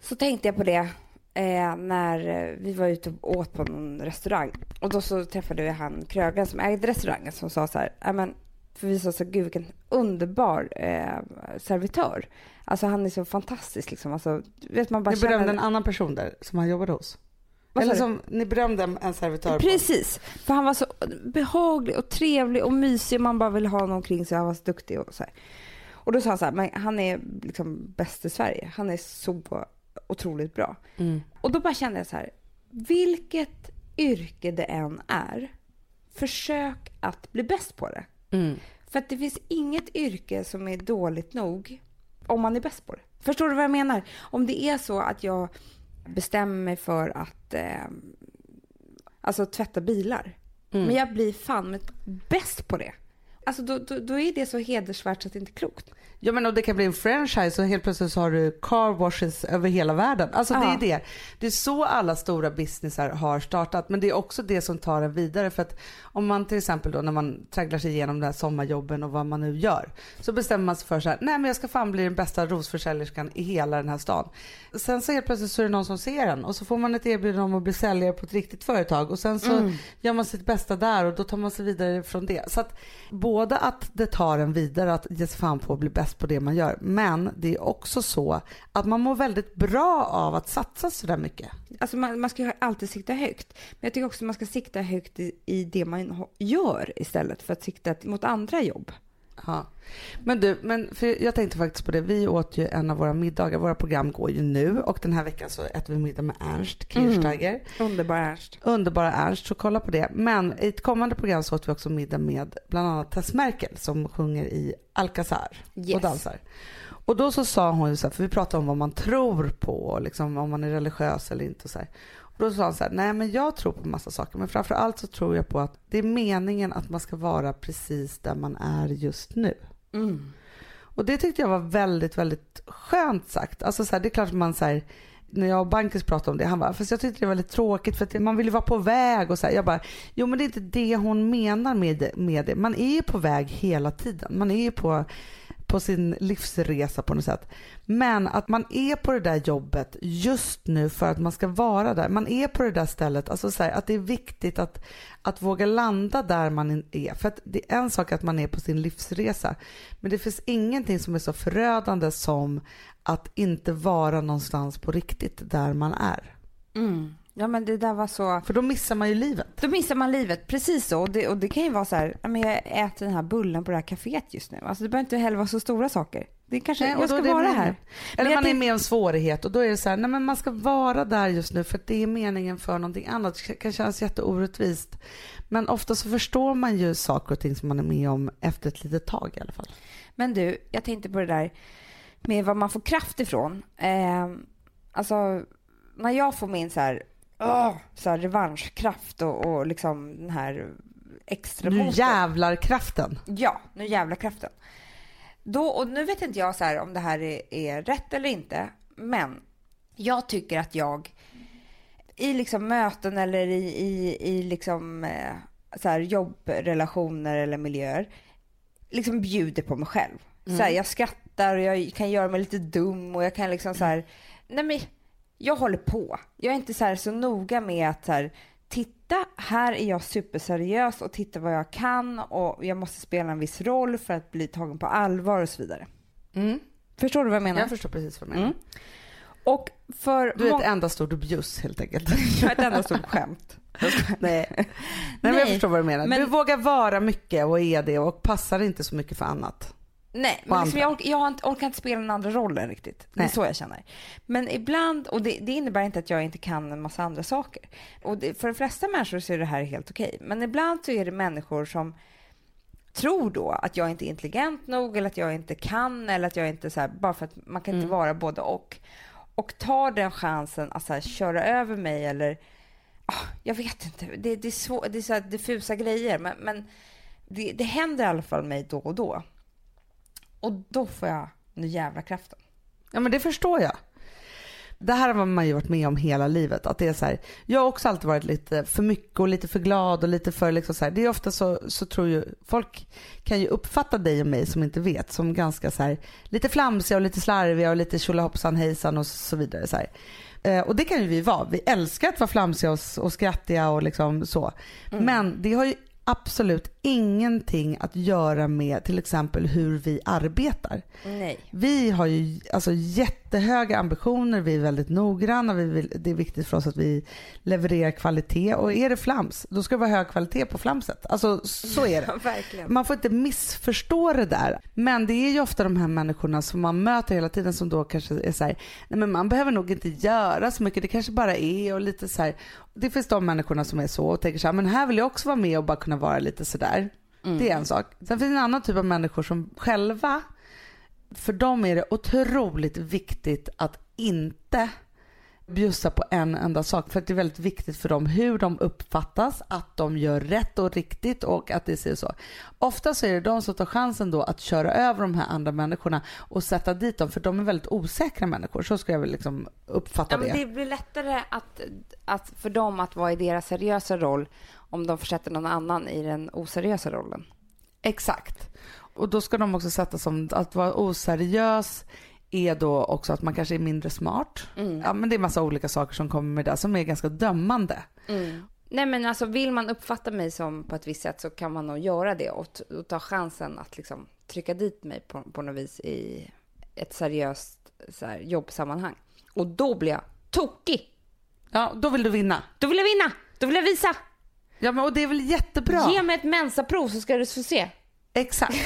Så tänkte jag på det eh, när vi var ute och åt på någon restaurang. Och då så träffade vi han krögaren som ägde restaurangen som sa så här, men för vi sa så gud vilken underbar eh, servitör. Alltså han är så fantastisk liksom. Alltså, vet man bara Ni berömde känner- en annan person där som han jobbade hos? Vad Eller som ni berömde en servitör på? Precis, för han var så behaglig och trevlig och mysig. Man bara ville ha honom omkring sig. Han var så duktig och så här. Och då sa han så här, men han är liksom bäst i Sverige. Han är så otroligt bra. Mm. Och då bara kände jag så här, vilket yrke det än är, försök att bli bäst på det. Mm. För att det finns inget yrke som är dåligt nog om man är bäst på det. Förstår du vad jag menar? Om det är så att jag bestämmer mig för att eh, alltså tvätta bilar. Mm. Men jag blir fan bäst på det. Alltså då, då, då är det så hedersvärt så att det inte är klokt. Ja men och det kan bli en franchise och helt plötsligt så har du car washes över hela världen. Alltså det Ja. är det. Det är så alla stora businessar har startat. Men det är också det som tar en vidare. För att om man till exempel då när man tragglar sig igenom de här sommarjobben och vad man nu gör. Så bestämmer man sig för så här, nej men jag ska fan bli den bästa rosförsäljerskan i hela den här stan. Sen så helt plötsligt så är det någon som ser en och så får man ett erbjudande om att bli säljare på ett riktigt företag. Och sen så gör man sitt bästa där och då tar man sig vidare från det. Så att både att det tar en vidare att ge sig fan på att bli bäst på det man gör. Men det är också så att man mår väldigt bra av att satsa sådär mycket. Alltså man, man ska ju alltid sikta högt. Men jag tycker också att man ska sikta högt i, i det man gör istället för att sikta mot andra jobb. Ja. Men du, men för jag tänkte faktiskt på det. Vi åt ju en av våra middagar. Våra program går ju nu och den här veckan så äter vi middag med Ernst Kirchsteiger. Underbar Ernst. Underbara Ernst, så kolla på det. Men i ett kommande program så åt vi också middag med bland annat Tess Merkel som sjunger i Alcazar Yes. och dansar. Och då så sa hon ju så här, för vi pratade om vad man tror på, liksom om man är religiös eller inte och så här. Då sa hon så här, nej men jag tror på massa saker, men framför allt så tror jag på att det är meningen att man ska vara precis där man är just nu. Mm. Och det tyckte jag var väldigt, väldigt skönt sagt. Alltså så här, det är klart att man här, när jag och Bankis pratade om det, han bara, fast jag tyckte det var väldigt tråkigt för att man vill ju vara på väg och så här. Jag bara, jo men det är inte det hon menar med det. Med det. Man är ju på väg hela tiden. Man är ju på, på sin livsresa på något sätt. Men att man är på det där jobbet just nu för att man ska vara där. Man är på det där stället, alltså så här, att det är viktigt att, att våga landa där man är. För att det är en sak att man är på sin livsresa, men det finns ingenting som är så förödande som att inte vara någonstans på riktigt där man är. Mm. Ja men det där var så... För då missar man ju livet. Då missar man livet, precis så. Och det, och det kan ju vara så här, ja, men jag äter den här bullen på det här kaféet just nu. Alltså det behöver inte heller vara så stora saker. Det kanske, Nej, jag ska vara meningen. här. Eller jag man är med om svårighet och då är det så här, nej men man ska vara där just nu för det är meningen för någonting annat. Det kan kännas jätteorättvist. Men ofta så förstår man ju saker och ting som man är med om efter ett litet tag i alla fall. Men du, jag tänkte på det där med var man får kraft ifrån. Eh, alltså, när jag får min så här, åh, så här revanschkraft och, och liksom den här extra Nu jävlar kraften. Ja, nu jävla kraften. Då, och nu vet inte jag så här om det här är, är rätt eller inte, men jag tycker att jag i liksom möten eller i, i, i liksom, eh, så här jobbrelationer eller miljöer liksom bjuder på mig själv. Så här, jag skrattar och jag kan göra mig lite dum och jag kan liksom så här, nej men jag håller på. Jag är inte så här så noga med att så här, titta, här är jag superseriös och titta vad jag kan och jag måste spela en viss roll för att bli tagen på allvar och så vidare. Mm. Förstår du vad jag menar? Jag förstår precis vad du menar. Mm. Och för Du är ett enda stort bjuss helt enkelt. jag är ett enda stort skämt. Nej. Nej, men jag förstår vad du menar. men- Du vågar vara mycket och är det och passar inte så mycket för annat. Nej, men liksom jag, orkar, jag har inte, orkar inte spela den andra rollen riktigt. Det är Nej. så jag känner. Men ibland, och det, det innebär inte att jag inte kan en massa andra saker. Och det, för de flesta människor så är det här helt okej. Men ibland så är det människor som tror då att jag inte är intelligent nog eller att jag inte kan eller att jag inte så här, bara för att man kan inte Mm. vara både och. Och tar den chansen att så här, köra över mig eller ah, jag vet inte. Det, det är, svår, det är så diffusa grejer men, men det, det händer i alla fall mig då och då. Och då får jag nu jävla kraften. Ja men det förstår jag. Det här har man ju varit med om hela livet. Att det är så här, jag har också alltid varit lite för mycket och lite för glad och lite för liksom så här. Det är ofta så, så tror ju folk kan ju uppfatta dig och mig som inte vet som ganska så här lite flamsiga och lite slarviga och lite tjolahoppsan hejsan och så vidare. Så här. Eh, och det kan ju vi vara. Vi älskar att vara flamsiga och, och skrattiga och liksom så. Men det har ju absolut ingenting att göra med till exempel hur vi arbetar. Nej. Vi har ju alltså jättehöga ambitioner, vi är väldigt noggranna, vi vill, det är viktigt för oss att vi levererar kvalitet och är det flams, då ska det vara hög kvalitet på flamset. Alltså så är det. verkligen. Man får inte missförstå det där. Men det är ju ofta de här människorna som man möter hela tiden som då kanske är så här, nej men man behöver nog inte göra så mycket, det kanske bara är och lite så här. Det finns de människorna som är så och tänker så här, men här vill jag också vara med och bara kunna vara lite sådär. Det är en sak. Sen finns det en annan typ av människor som själva, för dem är det otroligt viktigt att inte bjussa på en enda sak för att det är väldigt viktigt för dem hur de uppfattas, att de gör rätt och riktigt och att det ser så. Ofta så är det de som tar chansen då att köra över de här andra människorna och sätta dit dem för de är väldigt osäkra människor. Så ska jag väl liksom uppfatta Ja, men det. det blir lättare att, att för dem att vara i deras seriösa roll om de försätter någon annan i den oseriösa rollen. Exakt. Och då ska de också sätta som att vara oseriös är då också att man kanske är mindre smart. Ja men det är massa olika saker som kommer med det som är ganska dömande. Nej men alltså vill man uppfatta mig som på ett visst sätt så kan man nog göra det och, och ta chansen att liksom trycka dit mig på, på något vis i ett seriöst så här, jobbsammanhang. Och då blir jag tokig. Ja, då vill du vinna. Då vill jag vinna. Då vill jag visa. Ja, men och det är väl jättebra. Ge mig ett mensaprov så ska du få se. Exakt.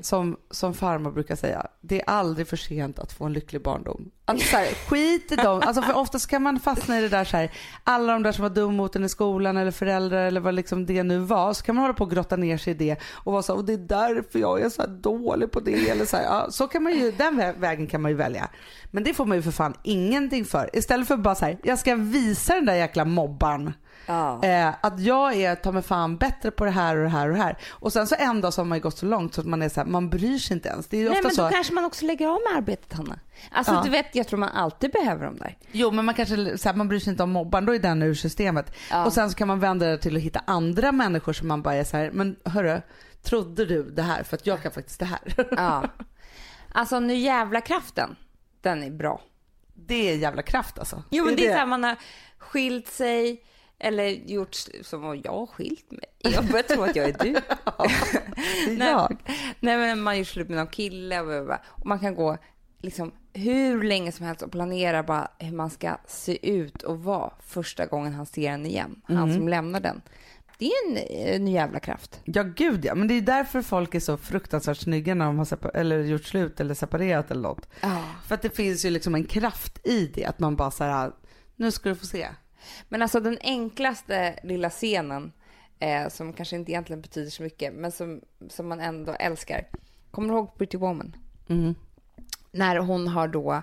Som, som farmor brukar säga, det är aldrig för sent att få en lycklig barndom. Alltså så här, skit i dem. Alltså för oftast kan man fastna i det där så här, alla de där som var dum mot en i skolan eller föräldrar eller vad liksom det nu var. Så kan man hålla på och grotta ner sig i det och vara så här, och det är därför jag är så här dålig på det. Eller så här, ja, så kan man ju, den vägen kan man ju välja. Men det får man ju för fan ingenting för. Istället för bara så här, jag ska visa den där jäkla mobbaren Ja. Eh, att jag är ta mig fan bättre på det här och det här och det här. Och sen så en dag så har man ju gått så långt så att man är så här, man bryr sig inte ens. Det är ju Nej ofta men då så. kanske man också lägger av med arbetet Hanna. Alltså Ja. du vet, jag tror man alltid behöver dem där. Jo men man kanske så här, man bryr sig inte om mobbaren, då är den ur systemet. Ja. Och sen så kan man vända det till att hitta andra människor som man bara är så här, men hörru, trodde du det här? För att jag kan faktiskt det här. Ja. Alltså nu jävla kraften, den är bra. Det är jävla kraft alltså. Jo men det är så här, man har skilt sig eller gjort som om jag har skilt mig. Jag börjar tro att jag är du. Det är Nej. jag. Nej men man har gjort slut med någon kille och, och man kan gå liksom hur länge som helst och planera bara hur man ska se ut och vara första gången han ser en igen. Han som lämnar den. Det är en, en jävla kraft. Ja gud ja, men det är därför folk är så fruktansvärt snygga när de har separ- eller gjort slut eller separerat eller något. Ja. För att det finns ju liksom en kraft i det, att man bara så här, nu ska du få se. Men alltså den enklaste lilla scenen eh, som kanske inte egentligen betyder så mycket men som, som man ändå älskar. Kommer du ihåg Pretty Woman? Mm. När hon har då,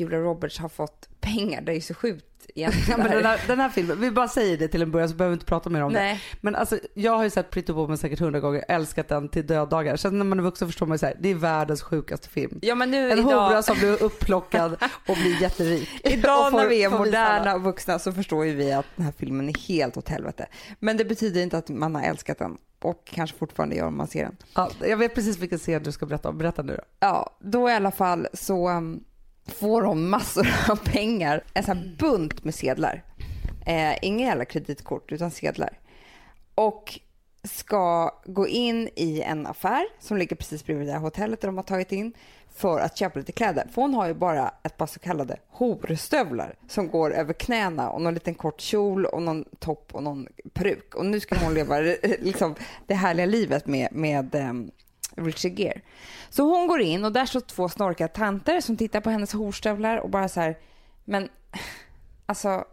Julia Roberts har fått pengar, det är ju så sjukt Ja, egentligen. men det den, här. den här filmen, vi bara säger det till en början så behöver vi inte prata mer om det. Nej. Men alltså, jag har ju sett Pretty Woman säkert hundra gånger, älskat den till döddagar. Sen när man är vuxen förstår man ju så här, det är världens sjukaste film. Ja men nu En idag, hora som blir upplockad och blir jätterik. idag får- när vi är moderna och vuxna så förstår ju vi att den här filmen är helt åt helvete. Men det betyder inte att man har älskat den och kanske fortfarande gör om man ser den. Ja, jag vet precis vilken scen du ska berätta om. Berätta nu då. Ja, då i alla fall så um, får hon massor av pengar, en sån här bunt med sedlar. Eh, inga jävla kreditkort utan sedlar. Och ska gå in i en affär som ligger precis bredvid det här hotellet där de har tagit in för att köpa lite kläder. För hon har ju bara ett par så kallade horstövlar som går över knäna och någon liten kort kjol och någon topp och någon peruk. Och nu ska hon leva liksom, det härliga livet med, med um, Richard Gere. Så hon går in och där står två snorkiga tanter som tittar på hennes horstövlar och bara så här, men alltså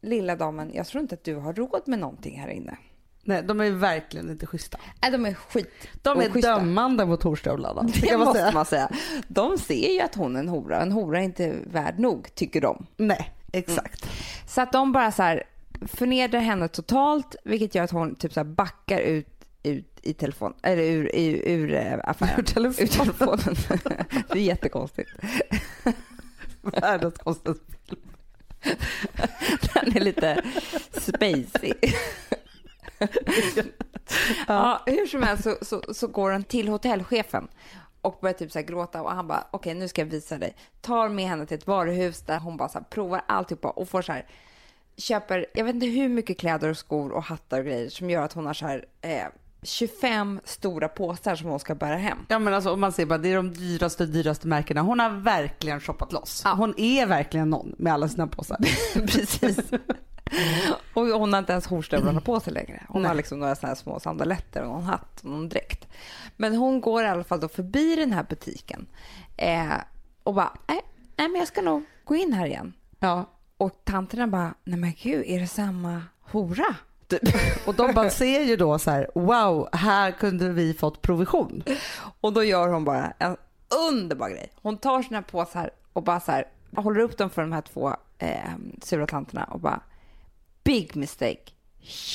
lilla damen, jag tror inte att du har råd med någonting här inne. Nej, de är verkligen inte schyssta. Nej, de är skit. De är oschyssta. dömande mot horstövlarna. Det Det man måste säga. man säga. De ser ju att hon är en hora. En hora är inte värd nog, tycker de. Nej, exakt. Så att de bara så här förnedrar henne totalt, vilket gör att hon typ så här backar ut, ut i telefon, eller ur, ur, ur eh, affären. Ur telefonen. Ur telefonen. Det är jättekonstigt. Världens konstigaste film. Den är lite spacey. ja, hur som helst så, så, så går hon till hotellchefen och börjar typ så gråta och han bara okej nu ska jag visa dig. Tar med henne till ett varuhus där hon bara så här provar alltihopa och får så här köper, jag vet inte hur mycket kläder och skor och hattar och grejer som gör att hon har så här eh, 25 stora påsar som hon ska bära hem. Ja men alltså om man ser bara, det är de dyraste dyraste märkena. Hon har verkligen shoppat loss. Ja. Hon är verkligen någon med alla sina påsar. Precis. Och hon har inte ens horstövlarna på sig längre. Hon Nej. har liksom några såna här små sandaletter och någon hatt och någon dräkt. Men hon går i alla fall då förbi den här butiken eh, och bara, nej, nej men jag ska nog gå in här igen. Ja. Och tanterna bara, nej men gud, är det samma hora? Typ. Och de bara ser ju då så här, wow, här kunde vi fått provision. Och då gör hon bara en underbar grej. Hon tar sina påsar och bara så här, håller upp dem för de här två eh, sura tanterna och bara, big mistake,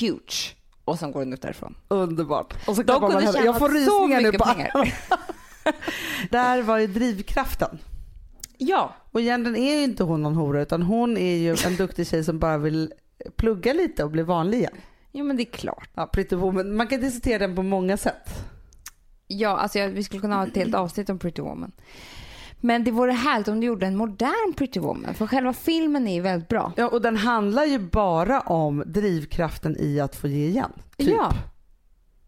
huge. Och sen går hon ut därifrån. Underbart. Och så De kunde tjäna Jag får rysningar nu mycket på pengar. armarna. Där var ju drivkraften. Ja, Och egentligen är ju inte hon någon hora utan hon är ju en duktig tjej som bara vill plugga lite och bli vanlig igen. Jo men det är klart. Ja, Pretty Woman. Man kan diskutera den på många sätt. Ja, alltså jag, vi skulle kunna ha ett helt avsnitt om Pretty Woman. Men det vore härligt om du gjorde en modern Pretty Woman. För själva filmen är ju väldigt bra. Ja, och den handlar ju bara om drivkraften i att få ge igen. Typ. Ja,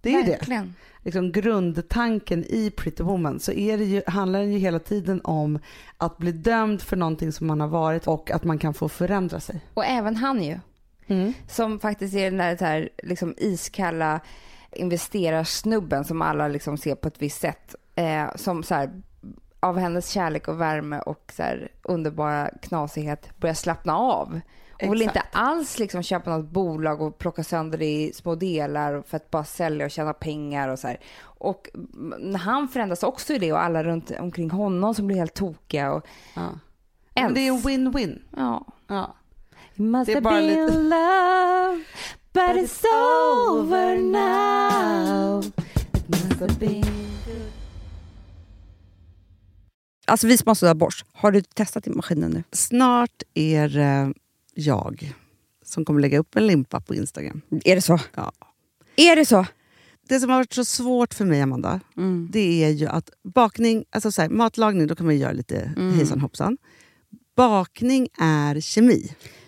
det är ju det. verkligen. Liksom grundtanken i Pretty Woman så är det ju, handlar den ju hela tiden om att bli dömd för någonting som man har varit och att man kan få förändra sig. Och även han ju. Mm. Som faktiskt är den där här, liksom iskalla investerarsnubben som alla liksom ser på ett visst sätt. Eh, som så här, av hennes kärlek och värme och så här, underbara knasighet börjar slappna av. Hon vill inte alls liksom köpa något bolag och plocka sönder det i små delar för att bara sälja och tjäna pengar och så här. Och han förändras också i det och alla runt omkring honom som blir helt tokiga och Ja. Men det är en win-win. ja. Ja. It must Det är have bara been lite- love but it's over now. It must have been Alltså vi sponsrar av Bosch. Har du testat i maskinen nu? Snart är det jag som kommer lägga upp en limpa på Instagram. Är det så? Ja. Är det så? Det som har varit så svårt för mig, Amanda, Mm. det är ju att bakning, alltså så här, matlagning, då kan man ju göra lite Mm. hejsan hoppsan. Bakning är kemi.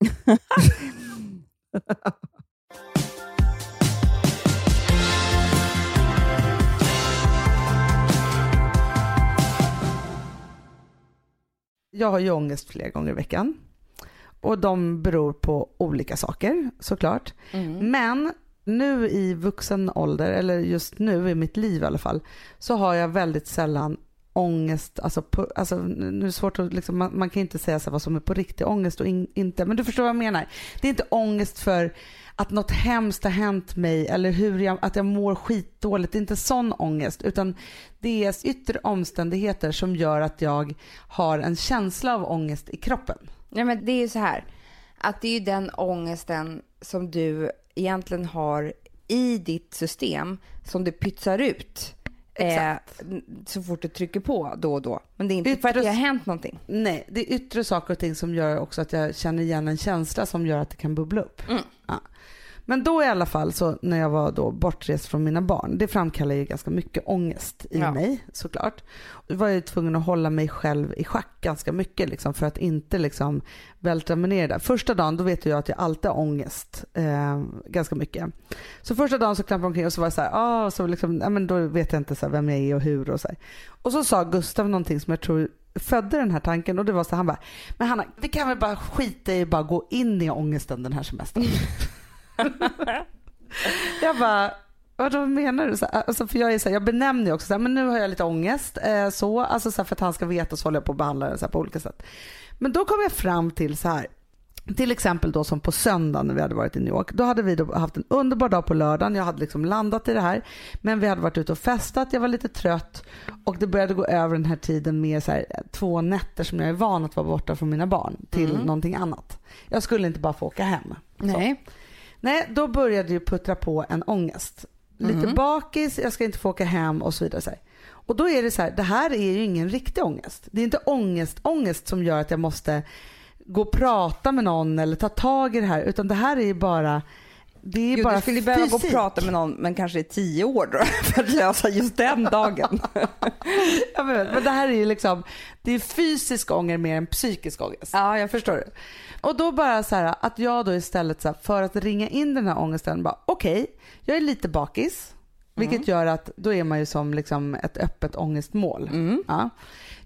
Jag har ju ångest flera gånger i veckan. Och de beror på olika saker såklart. Men nu i vuxen ålder, eller just nu i mitt liv i alla fall, så har jag väldigt sällan ångest, alltså, på, alltså nu är det svårt att liksom, man, man kan inte säga så vad som är på riktig ångest och in, inte, men du förstår vad jag menar. Det är inte ångest för att något hemskt har hänt mig eller hur jag, att jag mår skitdåligt. Det är inte sån ångest utan det är yttre omständigheter som gör att jag har en känsla av ångest i kroppen. Nej men det är ju så här att det är ju den ångesten som du egentligen har i ditt system som du pytsar ut eh, så fort du trycker på då och då. Men det är inte yttre... för att det har hänt någonting. Nej, det är yttre saker och ting som gör också att jag känner igen en känsla som gör att det kan bubbla upp. Mm. Ja. Men då i alla fall så när jag var då bortrest från mina barn, det framkallar ju ganska mycket ångest i ja. mig såklart. Då var jag tvungen att hålla mig själv i schack ganska mycket liksom, för att inte liksom vältra mig ner där. Första dagen då vet jag att jag alltid har ångest eh, ganska mycket. Så första dagen så klampade jag omkring och så var jag så här, ah, så liksom, ja, men då vet jag inte så vem jag är och hur och så här. Och så sa Gustav någonting som jag tror födde den här tanken och det var så han bara, men Hanna, vi kan väl bara skita i bara gå in i ångesten den här semestern. jag bara, vad menar du? Så, alltså för jag, är så här, jag benämner ju också så här, men nu har jag lite ångest. Eh, så, alltså så här, för att han ska veta så håller jag på att behandla det så på olika sätt. Men då kom jag fram till så här, till exempel då som på söndagen när vi hade varit i New York. Då hade vi då haft en underbar dag på lördagen. Jag hade liksom landat i det här. Men vi hade varit ute och festat. Jag var lite trött. Och det började gå över den här tiden med så här, två nätter som jag är van att vara borta från mina barn till mm. någonting annat. Jag skulle inte bara få åka hem. Så. Nej, då började det puttra på en ångest. Lite mm. bakis, jag ska inte få åka hem och så vidare. Så och då är det så här, det här är ju ingen riktig ångest. Det är inte ångest, ångest som gör att jag måste gå och prata med någon eller ta tag i det här utan det här är ju bara det är jo, bara du skulle fysik. behöva gå och prata med någon men kanske i tio år då, för att lösa just den dagen. ja, men, men det här är ju liksom, det är fysisk ångest mer än psykisk ångest. Ja, jag förstår. Och då bara så här, att jag då istället så här, för att ringa in den här ångesten bara okej, okay, jag är lite bakis. Vilket mm. gör att då är man ju som liksom ett öppet ångestmål. Mm. Ja.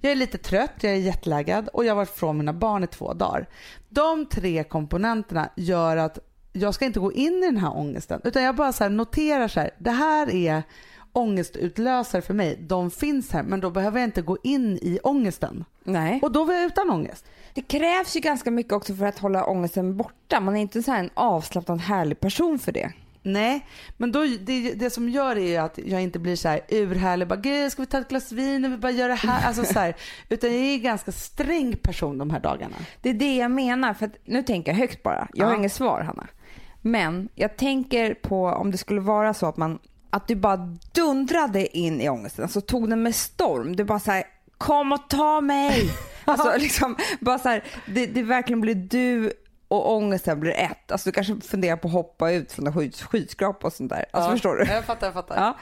Jag är lite trött, jag är jetlaggad och jag har varit från mina barn i två dagar. De tre komponenterna gör att jag ska inte gå in i den här ångesten utan jag bara så noterar så här, det här är ångestutlösare för mig. De finns här men då behöver jag inte gå in i ångesten. Nej. Och då var jag utan ångest. Det krävs ju ganska mycket också för att hålla ångesten borta. Man är inte så en avslappnad härlig person för det. Nej, men då, det, det som gör det är att jag inte blir så här urhärlig, bara gud ska vi ta ett glas vin och vi bara gör det här, alltså så här, utan jag är en ganska sträng person de här dagarna. Det är det jag menar, för att, nu tänker jag högt bara, jag har ja. inget svar Hanna. Men jag tänker på om det skulle vara så att man, att du bara dundrade in i ångesten, alltså tog den med storm, du bara så här, kom och ta mig. Alltså liksom, bara så här, det, det verkligen blir du och ångesten blir ett. Alltså du kanske funderar på att hoppa ut från en skyskrapa och sånt där. Alltså ja, förstår du? Jag fattar, jag fattar. Ja.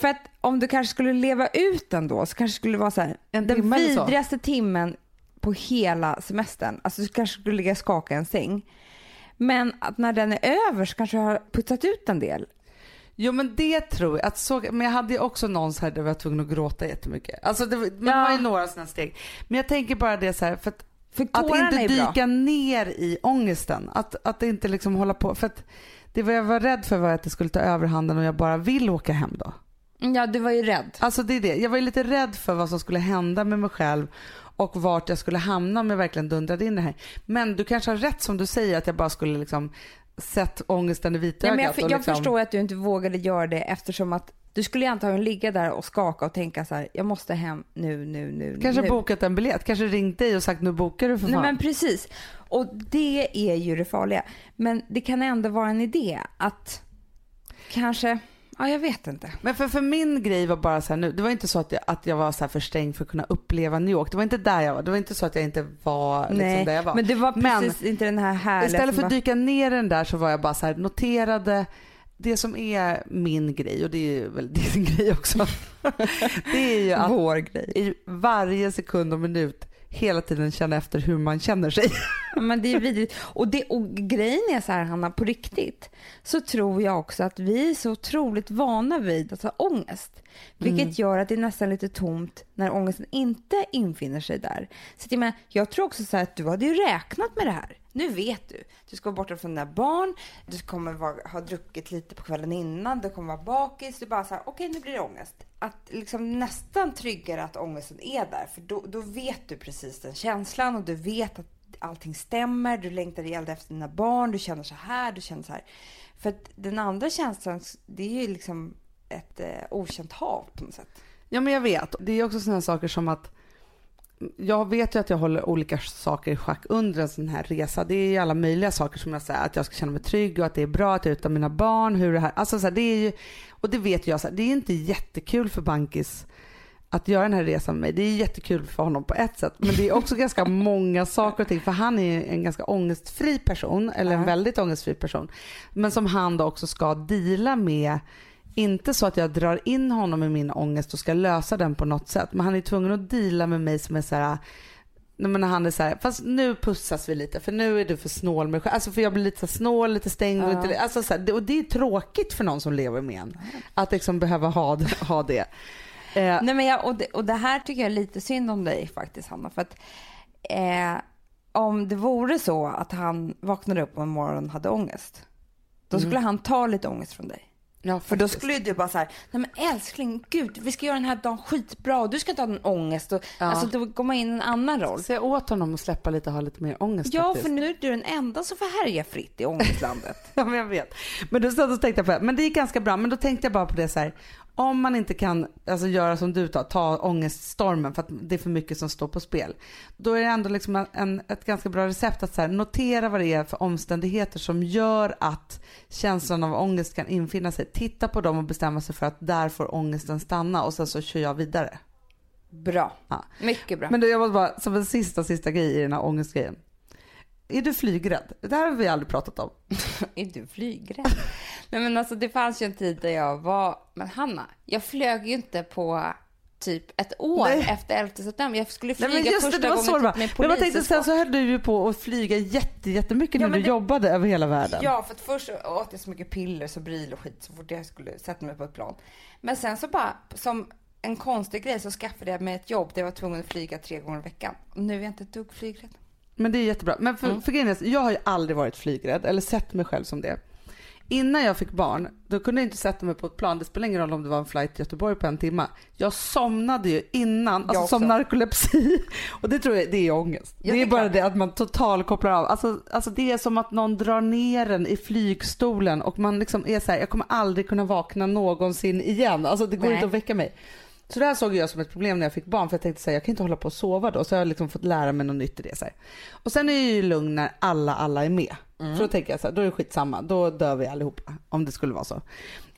För att om du kanske skulle leva ut den då så kanske det skulle vara så här, en den vidrigaste timmen på hela semestern. Alltså du kanske skulle ligga och skaka en säng. Men att när den är över så kanske du har putsat ut en del. Jo men det tror jag. Att så, men jag hade ju också någon så här där jag var tvungen att gråta jättemycket. Alltså det, man ja. har ju några sådana steg. Men jag tänker bara det så här, för att, för att inte dyka ner i ångesten. Att, att inte liksom hålla på. För att det var jag var rädd för var att det skulle ta överhanden och jag bara vill åka hem då. Ja du var ju rädd. Alltså det är det. Jag var ju lite rädd för vad som skulle hända med mig själv och vart jag skulle hamna om jag verkligen dundrade in det här. Men du kanske har rätt som du säger att jag bara skulle liksom sett ångesten i vitögat. Ja, jag, jag liksom... förstår att du inte vågade göra det eftersom att du skulle antagligen ligga där och skaka och tänka så här, jag måste hem nu, nu, nu. Kanske nu. bokat en biljett, kanske ringt dig och sagt nu bokar du för fan. Nej men precis. Och det är ju det farliga. Men det kan ändå vara en idé att kanske Ja, jag vet inte. Men för, för min grej var bara så här nu, det var inte så att jag, att jag var så här för sträng för att kunna uppleva New York. Det var inte där jag var. Det var inte så att jag inte var liksom Nej, där jag var. men det var precis men, inte den här härliga Istället för att dyka ner den där så var jag bara så här, noterade det som är min grej och det är väl din grej också. det är ju att Vår grej. i varje sekund och minut hela tiden känna efter hur man känner sig. Men det är vidrigt. Och, det, och grejen är så här Hanna, på riktigt så tror jag också att vi är så otroligt vana vid att ha ångest. Vilket mm. gör att det är nästan lite tomt när ångesten inte infinner sig där. Så jag, menar, jag tror också så att du hade ju räknat med det här. Nu vet du. Du ska vara borta från dina barn. Du kommer vara, ha druckit lite på kvällen innan. Du kommer vara bakis. Du bara så här, okej nu blir det ångest. Att liksom nästan tryggare att ångesten är där. För då, då vet du precis den känslan och du vet att allting stämmer. Du längtar ihjäl efter dina barn. Du känner så här, du känner så här. För att den andra känslan, det är ju liksom ett eh, okänt hav på något sätt. Ja men jag vet. Det är också sådana saker som att jag vet ju att jag håller olika saker i schack under en sån här resa. Det är ju alla möjliga saker som jag säger, att jag ska känna mig trygg och att det är bra att jag är ute mina barn. Hur det här, alltså så här, det är ju, och det vet jag, så här, det är inte jättekul för Bankis att göra den här resan med mig. Det är jättekul för honom på ett sätt, men det är också ganska många saker och ting, för han är en ganska ångestfri person, eller en väldigt ångestfri person, men som han då också ska dela med inte så att jag drar in honom i min ångest och ska lösa den på något sätt. Men han är tvungen att dela med mig som är så här, när han är så här, fast nu pussas vi lite för nu är du för snål med Alltså för jag blir lite så snål, lite stängd. Ja. Lite, alltså så här, och det är tråkigt för någon som lever med en. Att liksom behöva ha, ha det. Eh. Nej, men jag, och, det, och det här tycker jag är lite synd om dig faktiskt Hanna. För att, eh, om det vore så att han vaknade upp en morgon och hade ångest. Då skulle mm. han ta lite ångest från dig. Ja, för då skulle du bara så här, nej men älskling, gud, vi ska göra den här dagen skitbra och du ska inte ha någon ångest. Och, ja. Alltså då går man in i en annan roll. Säg åt honom att släppa lite och ha lite mer ångest Ja, faktiskt. för nu är du den enda som får härja fritt i ångestlandet. ja, men jag vet. Men då, så, tänkte jag på det, men det gick ganska bra. Men då tänkte jag bara på det så här, om man inte kan alltså, göra som du tar, ta ångeststormen för att det är för mycket som står på spel. Då är det ändå liksom en, ett ganska bra recept att så här, notera vad det är för omständigheter som gör att känslan av ångest kan infinna sig. Titta på dem och bestämma sig för att där får ångesten stanna och sen så kör jag vidare. Bra. Ja. Mycket bra. Men du, jag måste bara, som en sista, sista grej i den här ångestgrejen. Är du flygrädd? Det här har vi aldrig pratat om. är du flygrädd? Nej men alltså det fanns ju en tid där jag var, men Hanna, jag flög ju inte på typ ett år Nej. efter 11 september. Jag skulle flyga Nej, första det, det gången typ med Men jag tänkte sen så höll du ju på att flyga jätte, jättemycket ja, när du det... jobbade över hela världen. Ja, för att först åt jag så mycket piller, Sobril och skit så fort jag skulle sätta mig på ett plan. Men sen så bara, som en konstig grej så skaffade jag mig ett jobb där jag var tvungen att flyga tre gånger i veckan. Och nu är jag inte ett dugg flygrädd. Men det är jättebra. Men för, mm. för grejen är, jag har ju aldrig varit flygrädd eller sett mig själv som det. Innan jag fick barn, då kunde jag inte sätta mig på ett plan. Det spelar ingen roll om det var en flight till Göteborg på en timme. Jag somnade ju innan, alltså som narkolepsi. Och det tror jag, det är ångest. Ja, det är bara det att man totalt kopplar av. Alltså, alltså det är som att någon drar ner en i flygstolen och man liksom är så här, jag kommer aldrig kunna vakna någonsin igen. Alltså det går Nej. inte att väcka mig. Så det här såg jag som ett problem när jag fick barn för jag tänkte säga jag kan inte hålla på och sova då. Så jag har liksom fått lära mig något nytt i det. Så här. Och sen är jag ju lugn när alla, alla är med. Mm. För då tänker jag så här, då är det skitsamma. Då dör vi allihopa om det skulle vara så.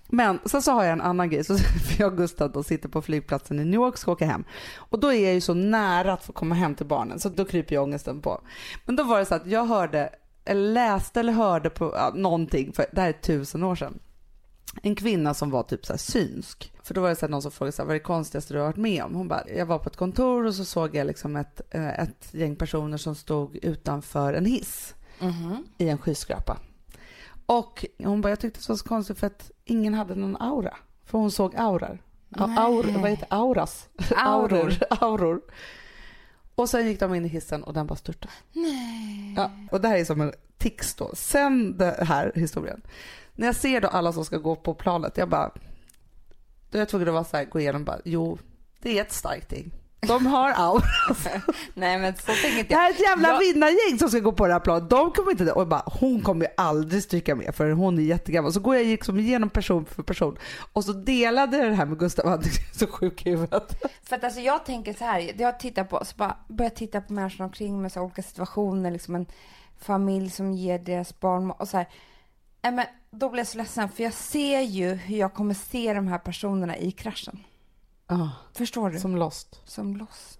Men sen så har jag en annan grej. Så jag och Gustav då sitter på flygplatsen i New York och ska åka hem. Och då är jag ju så nära att få komma hem till barnen så då kryper ju ångesten på. Men då var det så att jag hörde, eller läste eller hörde på ja, någonting, för det här är tusen år sedan en kvinna som var typ så synsk. För då var det så någon som frågade så här, vad är det konstigaste du har varit med om? Hon bara, jag var på ett kontor och så såg jag liksom ett, eh, ett gäng personer som stod utanför en hiss mm -hmm. i en skyskrapa. Och hon bara, jag tyckte det var så konstigt för att ingen hade någon aura. För hon såg aurar. Aur, vad heter auras? Auror. Auror. Och sen gick de in i hissen och den bara störtade. Nej. Ja, och det här är som en tics då. Sen den här historien när jag ser då alla som ska gå på planet, jag bara, då är jag tvungen att vara så här, gå igenom bara, jo, det är ett starkt ting. De har aura. Nej men så tänker inte jag. Det här är ett jävla jag... vinnargäng som ska gå på det här planet. De kommer inte, och bara, hon kommer aldrig stryka med för hon är jättegammal. Så går jag liksom igenom person för person och så delade jag det här med Gustav, han är så sjuk i huvudet. För att alltså jag tänker så här, jag tittar på, så bara börjar titta på människor omkring mig, så olika situationer, liksom en familj som ger deras barn och så här. Nej men då blir jag så ledsen för jag ser ju hur jag kommer se de här personerna i kraschen. Oh, Förstår du? Som Lost. Som Lost.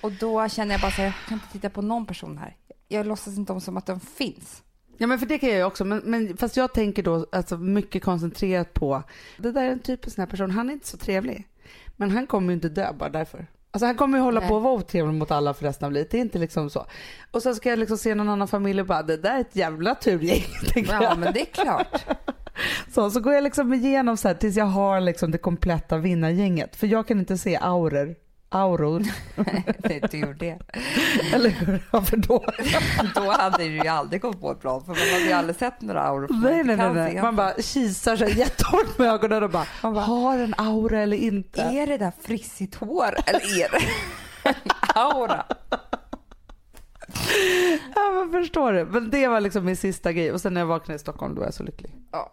Och då känner jag bara så här, jag kan inte titta på någon person här. Jag låtsas inte om som att de finns. Ja men för det kan jag ju också, men, men fast jag tänker då alltså mycket koncentrerat på, det där är en typisk sån här person, han är inte så trevlig. Men han kommer ju inte dö bara därför. Alltså han kommer ju hålla Nej. på att vara otrevlig mot alla för resten av livet. Det är inte liksom så. Och så ska jag liksom se någon annan familj och bara, det där är ett jävla turgäng. Ja, men det är klart. Så, så går jag liksom igenom så här tills jag har liksom det kompletta vinnargänget. För jag kan inte se auror auror. Nej, du gjorde det. Eller hur? Varför då? Då hade du ju aldrig gått på ett plan för man hade ju aldrig sett några auror. man Nej, nej, nej. nej. Man bara kisar sig jättehårt med ögonen och bara, Man bara, har en aura eller inte? Är det där frissigt hår eller är det en aura? Ja, men förstår du. Men det var liksom min sista grej. Och sen när jag vaknade i Stockholm då var jag så lycklig. Ja.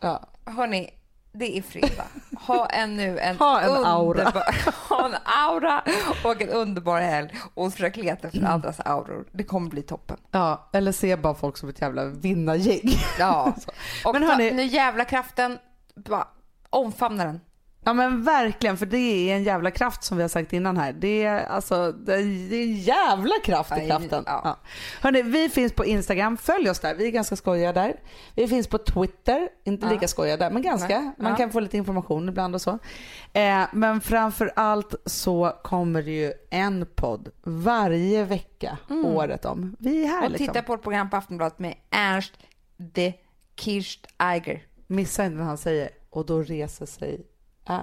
Ja. Hörni, det är fredag. Ha en nu en, Ha en aura. ha en aura och en underbar helg och försök leta efter andras auror. Det kommer bli toppen. ja, eller se bara folk som ett jävla vinnargäng. Ja. Och Men hörni- nu jävla kraften, bara omfamna den. Ja men verkligen, för det är en jävla kraft som vi har sagt innan här. Det är alltså det är en jävla kraft i kraften. ja. Ja. Hörrni, vi finns på Instagram, följ oss där. Vi är ganska skojiga där. Vi finns på Twitter, inte Ja. lika skojiga där, men ganska. Nej. Man Ja. kan få lite information ibland och så. Eh, men framför allt så kommer det ju en podd varje vecka året om. Vi är här Och liksom. titta på ett program på Aftonbladet med Ernst de Kircht Eiger. Missa inte när han säger och då reser sig